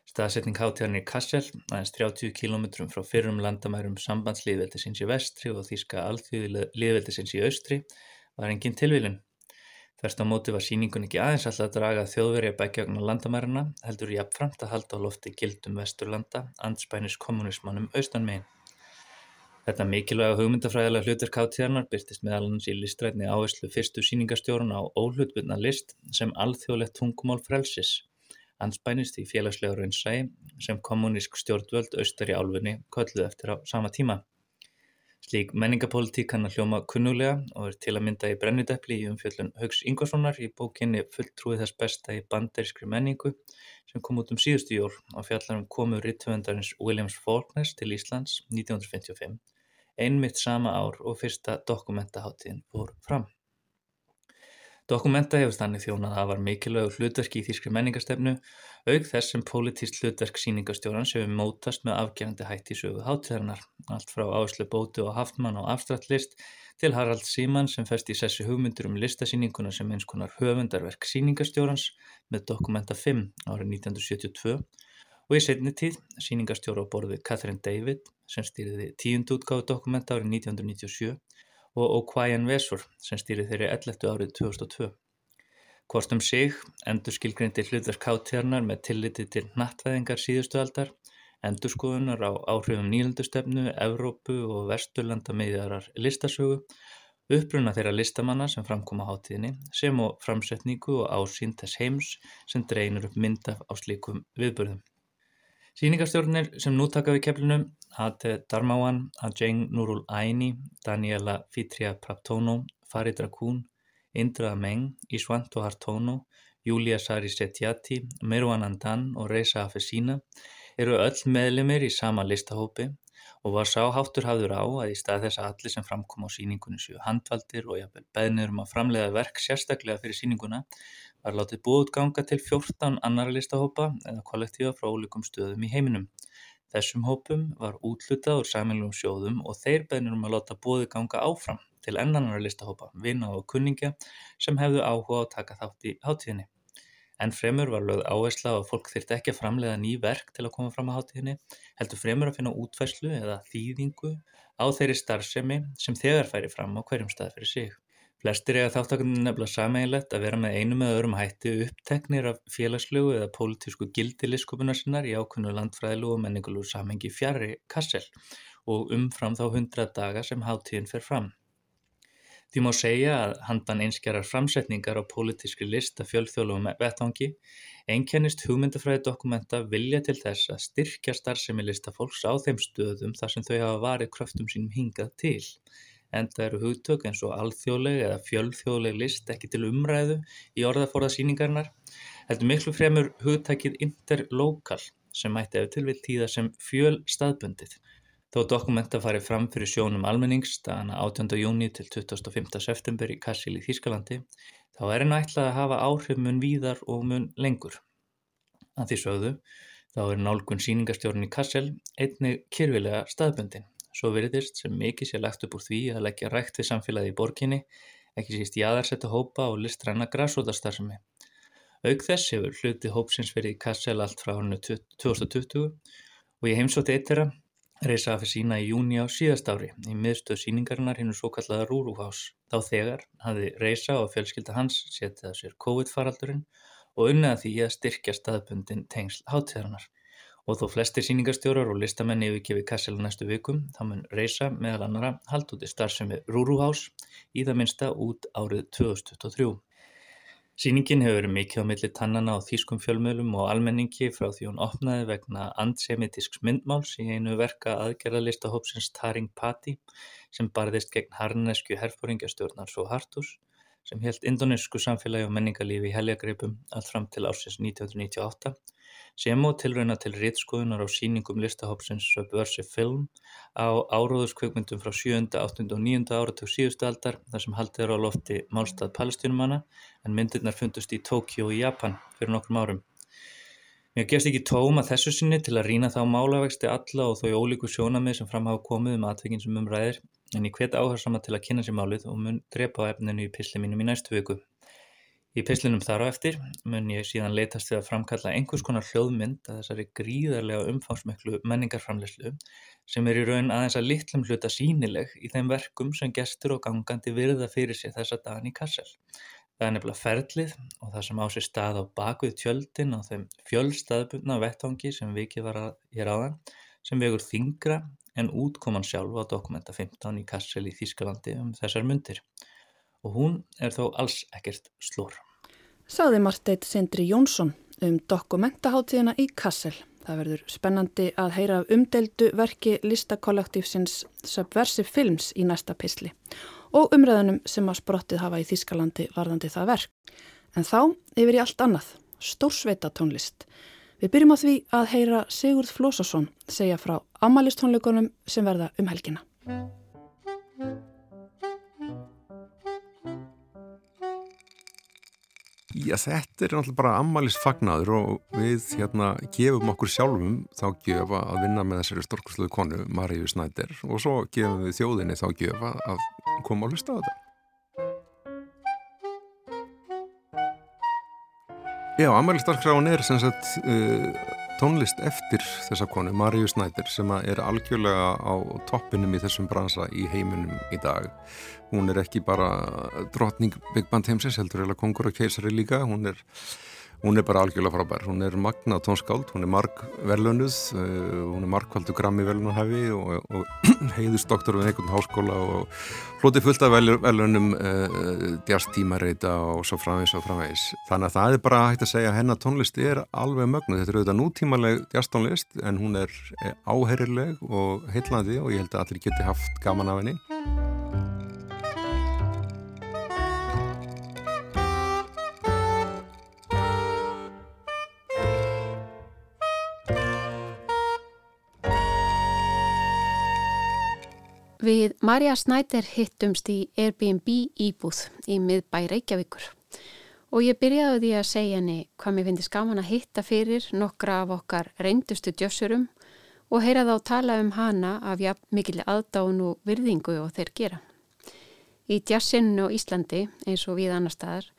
Staðsetning hátíðarnir í Kassel, aðeins 30 km frá fyrrum landamærum sambandslíðveldisins í vestri og þýska alþjóðlíðveldisins í austri, var engin tilvílun. Þverst á móti var síningun ekki aðeins alltaf að draga þjóðverja begjögn á landamærarna, heldur jafnframt að halda á lofti gildum vesturlanda, andspænis kommunismannum austan megin. Þetta mikilvæga hugmyndafræðilega hlutverk hátíðarnar byrtist meðal hans í listrætni áherslu fyrstu síningastjórun á óhlutbundna list sem alþjóðlegt tungumál frelsis, anspænist í félagslega raunsægi sem kommunísk stjórnvöld austar í álfunni kölluð eftir á sama tíma. Slík menningapólitík kann að hljóma kunnulega og er til að mynda í brennudepli í umfjöllun Haugs Ingvarssonar í bókinni Fulltrúið þess besta í banderískri menningu sem kom út um síðustu jól á fjallarum komu rittöfundarins Williams Faulkners til Íslands 1955 einmitt sama ár og fyrsta dokumentaháttíðin fór fram. Dokumenta hefur þannig þjónað að það var mikilvægur hlutverki í þýskri menningarstefnu auk þess sem pólitíst hlutverk síningastjóran sem við mótast með afgerandi hætti í sögu hátíðarinnar, allt frá Áslu Bóti og Haftmann á afstrættlist til Harald Síman sem festi í sessi hugmyndur um listasíninguna sem eins konar höfundarverk síningastjórans með Dokumenta 5 árið 1972 og í setni tíð síningastjóra á borðu Catherine David sem stýriði tíund útgáðu dokumenta árið 1997 og O'Quyan Vesur sem stýriði þeirri 11. árið 2002. Hvort um sig endur skilgrindi hlutverk hátíðarnar með tilliti til nattvæðingar síðustu aldar, endurskoðunar á áhrifum nýlandustefnu, Evrópu og Vesturlanda meðjarar listasögu, uppruna þeirra listamanna sem framkoma hátíðinni sem og framsetningu og ásýnd þess heims sem dreinur upp myndaf á slíkum viðbörðum. Sýningarstjórnir sem nú taka við keflinu Ate Darmawan, Ajeng Nurul Aini, Daniela Fitria Praptono, Farid Rakun, Indra Meng, Iswanto Hartono, Júlia Sari Setjati, Mirwan Andan og Reza Afesina eru öll meðlemið í sama listahópi og var sáháttur hafður á að í stað þess að allir sem framkom á síningunni séu handvaldir og jafnvel beðnir um að framlega verk sérstaklega fyrir síninguna var látið búið ganga til 14 annara listahópa eða kollektífa frá ólíkum stöðum í heiminum. Þessum hópum var útlutað úr sæmilum sjóðum og þeir beðnir um að láta búið ganga áfram til ennannara listahópa, vinna og kunningja sem hefðu áhuga á að taka þátt í hátíðinni. En fremur var lögð áhersla á að fólk þyrti ekki að framlega ný verk til að koma fram á hátíðinni, heldur fremur að finna útfæslu eða þýðingu á þeirri starfsemi sem þegar færi fram á hverjum stað fyrir sig. Flestir eiga þáttakandi nefnilega sameiginlegt að vera með einum eða öðrum hætti uppteknir af félagslegu eða pólitísku gildi liskupunar sinnar í ákveðnu landfræðilegu og menningulegu samengi fjari kassel og umfram þá hundra daga sem hátíðin fer fram. Því má segja að handan einskjarar framsetningar á pólitíski list að fjölþjóðlugum vettvangi einkennist hugmyndafræði dokumenta vilja til þess að styrkja starfsemi listafólks á þeim stöðum þar sem þau hafa varið kröftum sínum hingað til enda eru hugtök eins og alþjóðleg eða fjölþjóðleg list ekki til umræðu í orðaforða síningarnar, heldur miklu fremur hugtækið interlokal sem mætti ef til vil tíða sem fjöl staðbundið. Þó dokumenta farið fram fyrir sjónum almennings dagana 18. júni til 25. september í Kassil í Þýskalandi, þá er henn ætlað að hafa áhrif mun víðar og mun lengur. Að því sögðu, þá er nálgun síningastjórn í Kassel einnig kyrfilega staðbundin. Svo virðist sem mikið sé lagt upp úr því að leggja rækt við samfélagið í borginni, ekki síst jaðarsetta hópa og listræna græsótastarfsemi. Auk þess hefur hluti hópsins verið í Kassel allt frá hannu 2020 og ég heimsótti eittra reysa að fyrir sína í júni á síðast ári í miðstöð síningarinnar hinn svo kallaða Rúrúhás. Þá þegar hafði reysa og fjölskylda hans setið að sér COVID-faraldurinn og unnaði því að styrkja staðbundin tengsl hátíðarnar. Og þó flestir sýningarstjórar og listamenn yfirgefi Kassel næstu vikum, þá mun reysa meðal annara hald út í starfsemi Rúrúhás í það minsta út árið 2023. Sýningin hefur verið mikið á milli tannana á þýskum fjölmjölum og almenningi frá því hún opnaði vegna antisemitisks myndmáls í einu verka aðgerðalistahópsins Taring Pati sem barðist gegn harnesku herfóringjastjórnar svo Hartus sem held indonesku samfélagi og menningarlífi í heljagripum allt fram til ársins 1998 sem og tilrauna til ritskoðunar á sýningum listahópsins Subversive Film á áróðurskveikmyndum frá 7., 8. og 9. áratug síðustu aldar þar sem haldið er á lofti málstað palestínumanna en myndirnar fundust í Tókjó í Japan fyrir nokkrum árum. Mér gefst ekki tóm að þessu sinni til að rýna þá málavexti alla og þau ólíku sjónamið sem fram hafa komið um atvikin sem umræðir en ég hvet áhersama til að kynna sér málið og mun drepa á efninu í pisli mínum í næstu viku. Í pislinum þar á eftir mun ég síðan leitast við að framkalla einhvers konar hljóðmynd að þessari gríðarlega umfangsmeklu menningarframleyslu sem er í raun aðeins að litlum hluta sínileg í þeim verkum sem gestur og gangandi virða fyrir sér þessa dagan í Kassel. Það er nefnilega ferlið og það sem á sér stað á bakvið tjöldin á þeim fjölstaðbundna vettvangi sem vikið var að hér áðan sem vegur þingra en útkoman sjálf á dokumenta 15 í Kassel í Þískalandi um þessar myndir og hún er þó alls ekkert slór. Saði Marteit Sindri Jónsson um dokumentaháttíðina í Kassel. Það verður spennandi að heyra af umdeldu verki listakollektífsins Subversive Films í næsta pisli og umræðunum sem að sprottið hafa í Þískalandi varðandi það verk. En þá yfir í allt annað, stórsveita tónlist. Við byrjum á því að heyra Sigurd Flósasson segja frá amalistónleikunum sem verða um helgina. Já, þetta er náttúrulega bara ammælist fagnaður og við hérna gefum okkur sjálfum þá gefa að vinna með þessari storkusluðu konu, Maríu Snæder og svo gefum við þjóðinni þá gefa að koma að hlusta á þetta. Já, ammælist darkráin er sem sagt uh, tónlist eftir þessa konu, Maríu Snæder sem er algjörlega á toppinum í þessum bransa í heiminum í dag. Hún er ekki bara drotning Big Band heimsins, heldur eða kongur og keisari líka, hún er hún er bara algjörlega frábær, hún er magna tónskáld, hún er marg velönuð uh, hún er margkvældu grammi velunarhefi og, og heiðustoktor við einhvern háskóla og floti fullt af velunum uh, djastímareita og svo framvegs og framvegs þannig að það er bara hægt að segja að hennar tónlist er alveg mögnu, þetta er auðvitað nútímaleg djastónlist en hún er áherileg og heillandi og ég held að allir geti haft gaman af henni Við Marja Snæder hittumst í Airbnb íbúð í miðbæ Reykjavíkur og ég byrjaði því að segja henni hvað mér finnst gaman að hitta fyrir nokkra af okkar reyndustu djössurum og heyra þá tala um hana af mikil aðdán og virðingu og þeir gera. Í djassinu á Íslandi, eins og við annar staðar,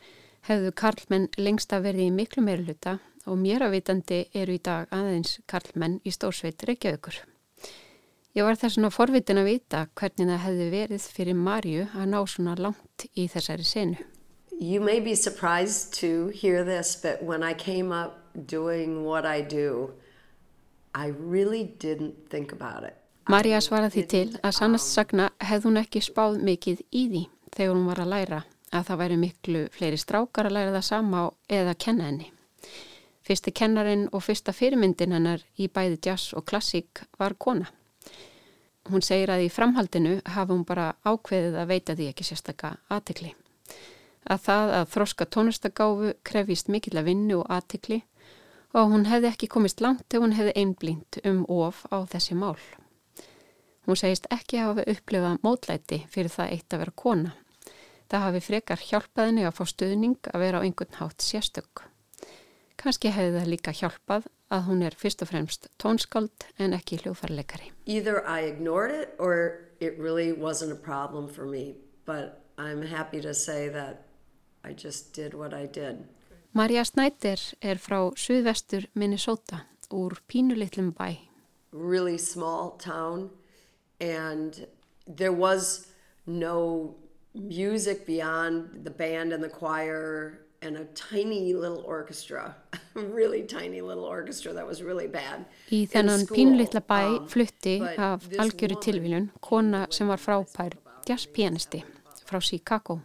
hefðu karlmenn lengst að verði í miklu meiruluta og mér að vitandi eru í dag aðeins karlmenn í stórsveit Reykjavíkur. Ég var þess að forvitin að vita hvernig það hefði verið fyrir Marju að ná svona langt í þessari senu. You may be surprised to hear this, but when I came up doing what I do, I really didn't think about it. Marja svaraði til að sannast sagna hefði hún ekki spáð mikið í því þegar hún var að læra að það væri miklu fleiri strákar að læra það sama eða kenna henni. Fyrsti kennarin og fyrsta fyrirmyndin hennar í bæði jazz og klassík var kona. Hún segir að í framhaldinu hafa hún bara ákveðið að veita því ekki sérstakka aðtikli. Að það að þroska tónlistagáfu krefist mikill að vinnu og aðtikli og hún hefði ekki komist langt ef hún hefði einblínt um of á þessi mál. Hún segist ekki hafa upplifað mótlæti fyrir það eitt að vera kona. Það hafi frekar hjálpaðinni að fá stuðning að vera á einhvern hátt sérstök. Kanski hefði það líka hjálpað að hún er fyrst og fremst tónskáld en ekki hljófarleikari. Either I ignored it or it really wasn't a problem for me but I'm happy to say that I just did what I did. Marja Snæder er frá suðvestur Minnesota úr pínulitlum bæ. Really small town and there was no music beyond the band and the choir and a tiny little orchestra, really tiny little orchestra that was really bad. Í þennan pínlitla bæ um, flutti af algjöru tilvílun kona sem var frápær jazzpianisti frá Chicago.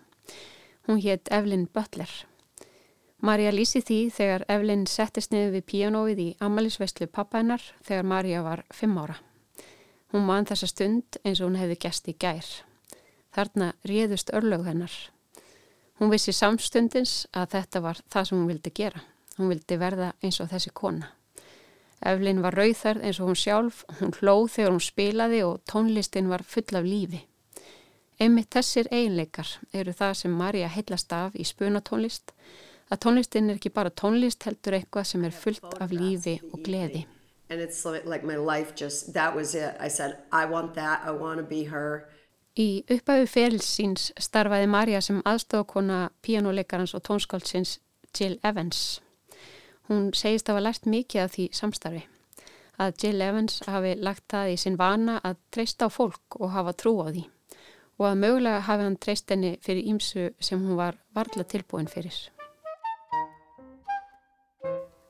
Hún hétt Evelyn Butler. Marja lýsi því þegar Evelyn settist niður við pianoið í Amalisveistlu pappainnar þegar Marja var fimm ára. Hún man þessa stund eins og hún hefði gæst í gær. Þarna réðust örlög hennar. Hún vissi samstundins að þetta var það sem hún vildi gera. Hún vildi verða eins og þessi kona. Eflin var rauðarð eins og hún sjálf, hún hlóð þegar hún spilaði og tónlistin var full af lífi. Einmitt þessir eiginleikar eru það sem Marja heilast af í spunatónlist, að tónlistin er ekki bara tónlist heldur eitthvað sem er fullt af lífi og gleði. And it's like my life just, that was it. I said, I want that, I want to be her. Í upphæfu ferilsins starfaði Marja sem aðstofakona píjánuleikarans og tónskáldsins Jill Evans. Hún segist að hafa lært mikið af því samstarfi. Að Jill Evans hafi lagt það í sinn vana að treysta á fólk og hafa trú á því og að mögulega hafi hann treyst henni fyrir ímsu sem hún var varla tilbúin fyrir.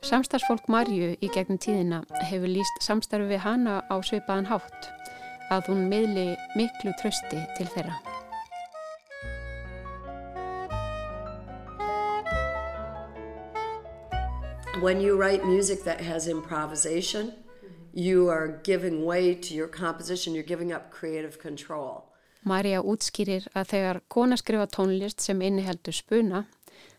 Samstarfsfólk Marju í gegnum tíðina hefur líst samstarfi við hana á sveipaðan hátt að hún miðli miklu trösti til þeirra. When you write music that has improvisation, you are giving way to your composition, you're giving up creative control. Marja útskýrir að þegar kona skrifa tónlist sem inniheldur spuna,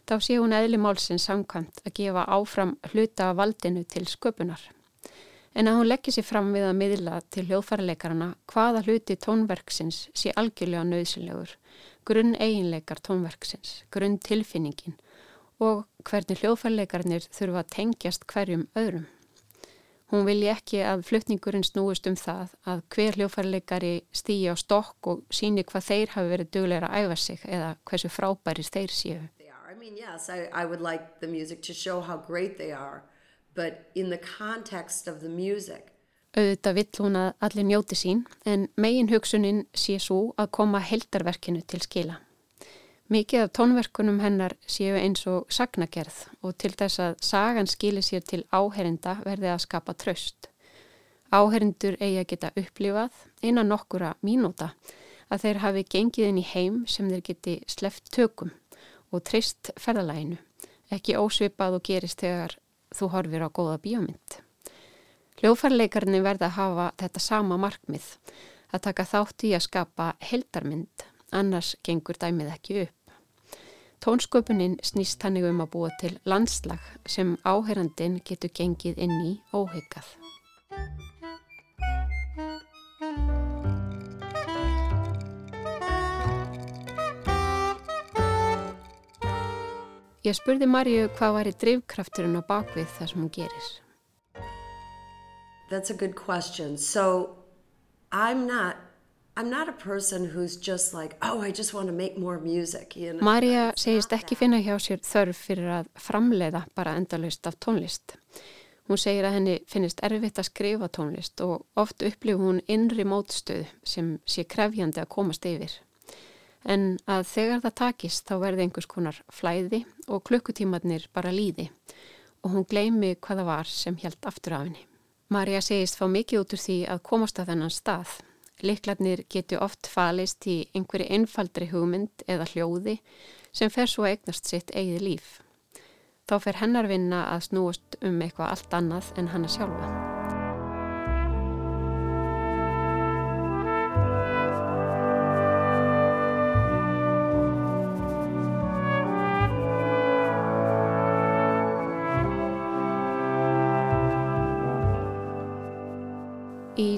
þá sé hún eðli málsins samkvæmt að gefa áfram hluta valdinu til sköpunar en að hún leggir sér fram við að miðla til hljóðfærarleikarana hvaða hluti tónverksins sé algjörlega nöðsynlegur, grunn eiginleikar tónverksins, grunn tilfinningin og hvernig hljóðfærarleikarnir þurfa að tengjast hverjum öðrum. Hún vilji ekki að flutningurinn snúist um það að hver hljóðfærarleikari stýja á stokk og síni hvað þeir hafi verið dugleira að æfa sig eða hversu frábærir þeir séu. But in the context of the music. Auðvitað vill hún að allir njóti sín en megin hugsunin sé svo að koma heldarverkinu til skila. Mikið af tónverkunum hennar séu eins og sagnagerð og til þess að sagan skilir sér til áherinda verði að skapa tröst. Áherindur eigi að geta upplifað innan nokkura mínúta að þeir hafi gengið inn í heim sem þeir geti sleft tökum og trist ferðalæginu, ekki ósvipað og gerist þegar þú horfir á góða bíómynd. Hljófarleikarni verða að hafa þetta sama markmið, að taka þátt í að skapa heldarmynd, annars gengur dæmið ekki upp. Tónsköpunin snýst hannig um að búa til landslag sem áherrandin getur gengið inn í óheggað. Ég spurði Marju hvað væri drivkrafturinn á bakvið það sem hún gerir. That's a good question. So I'm not I'm not a person who's just like, oh, I just want to make more music. You know? Marja segist ekki finna hjá sér þörf fyrir að framleiða bara endalust af tónlist. Hún segir að henni finnist erfitt að skrifa tónlist og oft upplifur hún innri mótstöð sem sé krefjandi að komast yfir en að þegar það takist þá verði einhvers konar flæði og klukkutímanir bara líði og hún gleimi hvaða var sem held aftur af henni. Marja segist fá mikið út úr því að komast að þennan stað. Liklarnir getur oft falist í einhverju einfaldri hugmynd eða hljóði sem fer svo eignast sitt eigið líf. Þá fer hennar vinna að snúast um eitthvað allt annað en hanna sjálfa.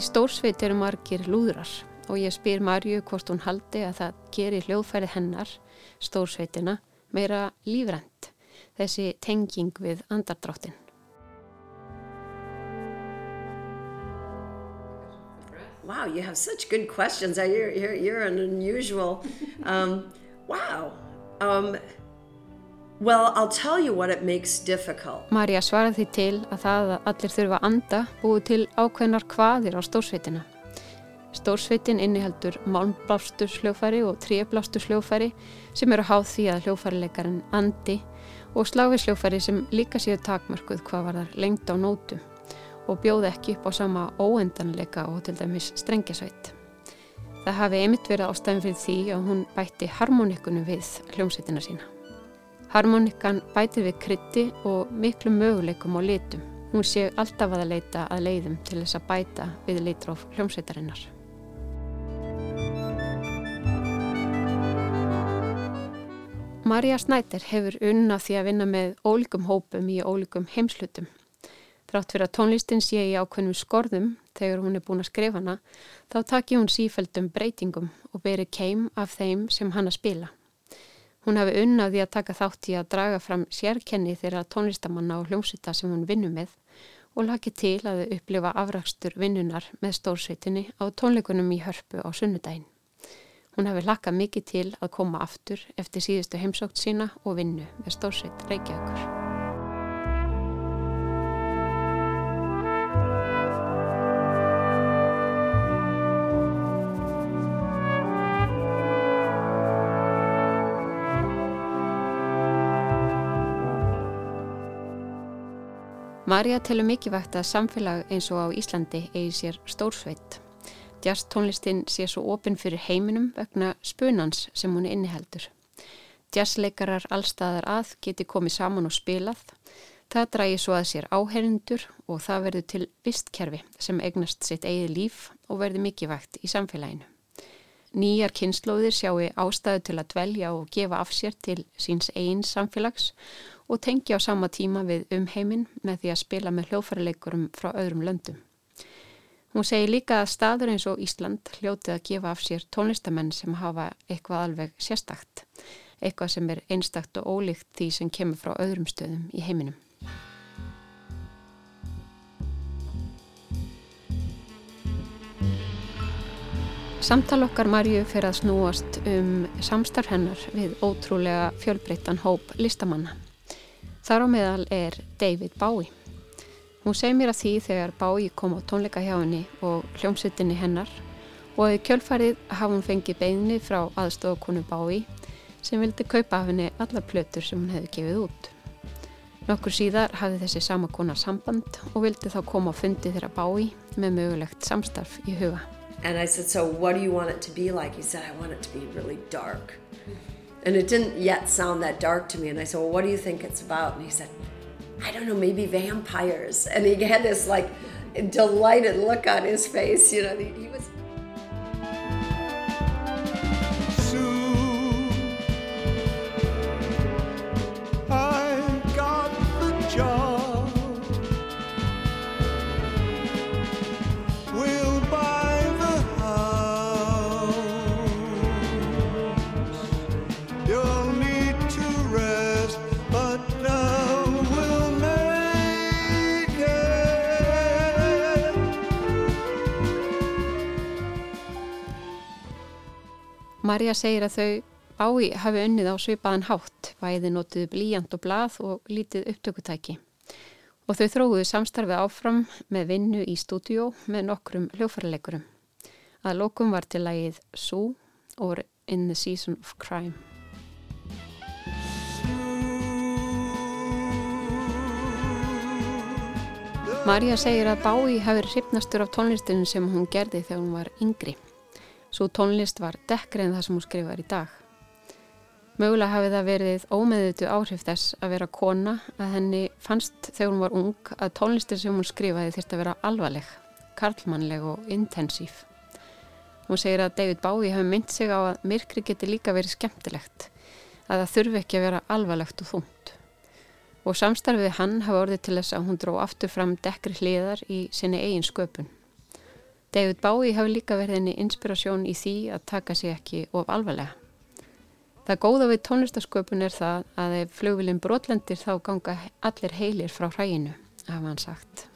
Stórsveit eru margir lúðrar og ég spyr Marju hvort hún haldi að það gerir hljóðfæri hennar, stórsveitina, meira lífrænt, þessi tenging við andardráttin. Wow, you have such good questions. You're, you're, you're an unusual, um, wow. Um, Well, I'll tell you what it makes difficult. Marja svaraði til að það að allir þurfa að anda búið til ákveðnar hvaðir á stórsveitina. Stórsveitin inniheldur málmblástu sljófæri og tríablástu sljófæri sem eru háð því að hljófærileikarinn andi og sláfi sljófæri sem líka séu takmarkuð hvað var þar lengt á nótum og bjóði ekki upp á sama óendanleika og til dæmis strengjasveit. Það hafi einmitt verið ástæðin fyrir því að hún bætti harmonikunum við hljómsveitina sína. Harmonikan bætir við krytti og miklu möguleikum og litum. Hún sé alltaf að leita að leiðum til þess að bæta við litróf hljómsveitarinnar. Marja Snæder hefur unna því að vinna með ólíkum hópum í ólíkum heimslutum. Þrátt fyrir að tónlistin sé í ákveðnum skorðum þegar hún er búin að skrifa hana, þá takir hún sífældum breytingum og beri keim af þeim sem hann að spila. Hún hafi unnaði að taka þátt í að draga fram sérkenni þeirra tónlistamanna og hljómsvita sem hún vinnu með og laki til að upplifa afrakstur vinnunar með stórsveitinni á tónleikunum í hörpu á sunnudaginn. Hún hefði hlakkað mikið til að koma aftur eftir síðustu heimsókt sína og vinnu með stórsveit Reykjavíkur. Marja telur mikilvægt að samfélag eins og á Íslandi eigi sér stórsveit. Jazz tónlistin sé svo opinn fyrir heiminum vegna spunans sem hún inniheldur. Jazzleikarar allstaðar að geti komið saman og spilað. Það drægi svo að sér áherindur og það verður til vistkerfi sem eignast sitt eigið líf og verður mikilvægt í samfélaginu. Nýjar kynnslóðir sjáu ástæðu til að dvelja og gefa af sér til síns einn samfélags og tengja á sama tíma við umheiminn með því að spila með hljóðfæraleikurum frá öðrum löndum. Hún segir líka að staður eins og Ísland hljótið að gefa af sér tónlistamenn sem hafa eitthvað alveg sérstakt, eitthvað sem er einstakt og ólíkt því sem kemur frá öðrum stöðum í heiminum. Samtal okkar Marju fyrir að snúast um samstarf hennar við ótrúlega fjölbreyttan hóp listamanna. Þar á meðal er David Bowie. Hún segi mér að því þegar Bowie kom á tónleika hjá henni og hljómsveitinni hennar og í kjölfarið hafa hún fengið beinni frá aðstofakonu Bowie sem vildi kaupa af henni allar plötur sem hún hefði gefið út. Nokkur síðar hafði þessi sama konar samband og vildi þá koma á fundi þeirra Bowie með mögulegt samstarf í huga. And I said, so what do you want it to be like? He said, I want it to be really dark. And it didn't yet sound that dark to me. And I said, Well, what do you think it's about? And he said, I don't know, maybe vampires. And he had this like delighted look on his face. You know, he was. Marja segir að þau bái hafi unnið á svipaðan hátt, bæði notuðu blíjant og blað og lítið upptökutæki. Og þau þróguðu samstarfið áfram með vinnu í stúdíó með nokkrum hljófarleikurum. Að lokum var til lagið Sue or In the Season of Crime. Marja segir að Bái hafi hrifnastur af tónlistinu sem hún gerði þegar hún var yngri. Svo tónlist var dekkri en það sem hún skrifar í dag. Mögulega hafi það verið ómeðutu áhrif þess að vera kona að henni fannst þegar hún var ung að tónlistir sem hún skrifaði þurfti að vera alvarleg, karlmannleg og intensív. Hún segir að David Bowie hafi mynd sig á að myrkri geti líka verið skemmtilegt, að það þurfi ekki að vera alvarlegt og þúnt. Og samstarfið hann hafi orðið til þess að hún dró aftur fram dekkri hliðar í sinni eigin sköpun. David Bowie hafi líka verið henni inspirasjón í því að taka sig ekki of alvarlega. Það góða við tónlistasköpun er það að ef flugvilin brotlendir þá ganga allir heilir frá hræinu, hafa hann sagt.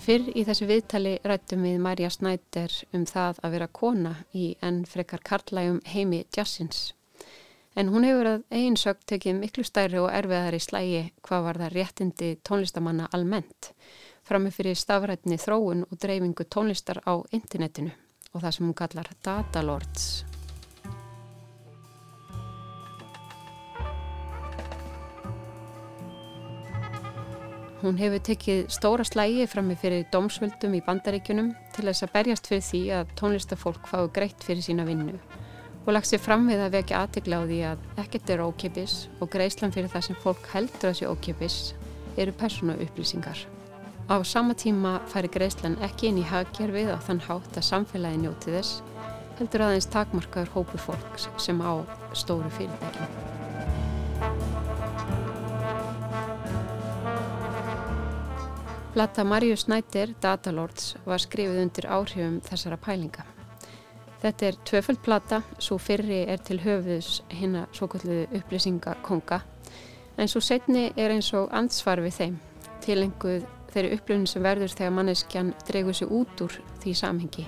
Fyrr í þessu viðtali rættum við Marja Snæder um það að vera kona í enn frekar karlægum heimi jazzins. En hún hefur að einsökt tekið miklu stærri og erfiðar í slægi hvað var það réttindi tónlistamanna almennt framið fyrir stafrætni þróun og dreifingu tónlistar á internetinu og það sem hún kallar datalords. Hún hefur tekið stóra slægi fram með fyrir dómsvöldum í bandaríkunum til þess að berjast fyrir því að tónlistafólk fái greitt fyrir sína vinnu og lagt sér fram við að vekja aðtegla á því að ekkert er ókipis og greiðslan fyrir það sem fólk heldur að sé ókipis eru persónu upplýsingar. Á sama tíma færi greiðslan ekki inn í haggerfið á þann hátt að samfélagi njóti þess heldur aðeins takmarkaður hópur fólks sem á stóru fyrirtækjum. Plata Marju Snæder, Datalords, var skrifið undir áhrifum þessara pælinga. Þetta er tvöföld plata, svo fyrri er til höfuðs hérna svo kallu upplýsingakonga, En svo setni er eins og ansvar við þeim, tilenguð þeirri upplifin sem verður þegar manneskjan dregur sig út úr því samhengi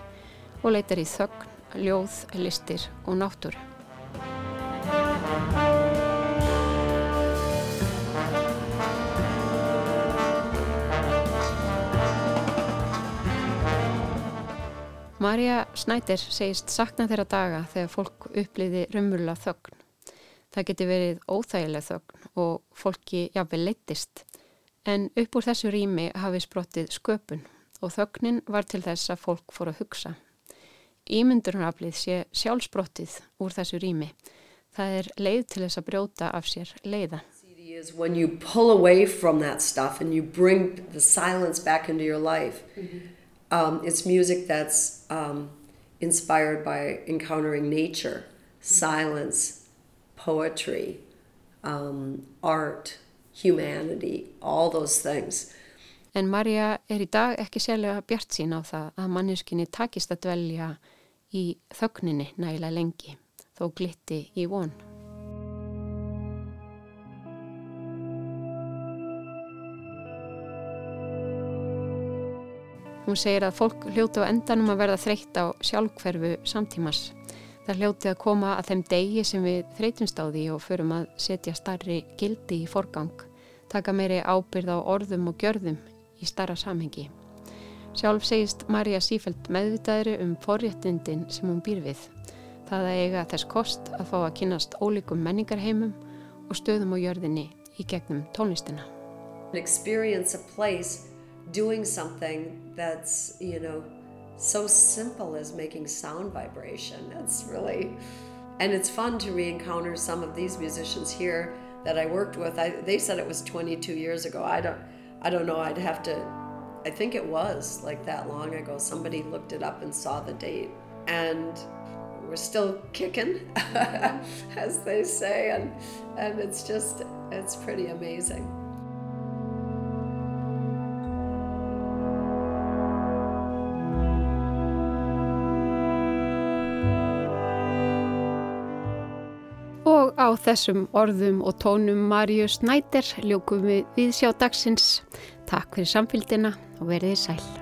og leitar í þögn, ljóð, listir og náttúru. Marja Snæder segist sakna þeirra daga þegar fólk uppliði raunverulega þögn. Það geti verið óþægileg þögn og fólki jáfnveg leittist. En upp úr þessu rými hafi sprottið sköpun og þögnin var til þess að fólk fór að hugsa. Ímyndurnaflið sé sjálfsbrottið úr þessu rými. Það er leið til þess að brjóta af sér leiða. When you pull away from that stuff and you bring the silence back into your life mm -hmm. Um, it's music that's um, inspired by encountering nature, silence, poetry, um, art, humanity, all those things. En Marja er í dag ekki sérlega bjart sín á það að manneskinni takist að dvelja í þögninni nægilega lengi, þó glitti í von. Hún segir að fólk hljóti á endanum að verða þreytt á sjálfhverfu samtímas. Það hljóti að koma að þeim degi sem við þreytumst á því og förum að setja starri gildi í forgang, taka meiri ábyrð á orðum og gjörðum í starra samhengi. Sjálf segist Marja sífælt meðvitaðri um forréttindin sem hún býr við. Það að eiga þess kost að fá að kynast ólíkum menningarheimum og stöðum og jörðinni í gegnum tónlistina. Doing something that's, you know, so simple as making sound vibration. That's really, and it's fun to re encounter some of these musicians here that I worked with. I, they said it was 22 years ago. I don't, I don't know. I'd have to, I think it was like that long ago. Somebody looked it up and saw the date. And we're still kicking, as they say. And, and it's just, it's pretty amazing. Á þessum orðum og tónum Marju Snæder ljókum við við sjá dagsins. Takk fyrir samfélgina og verðið sæl.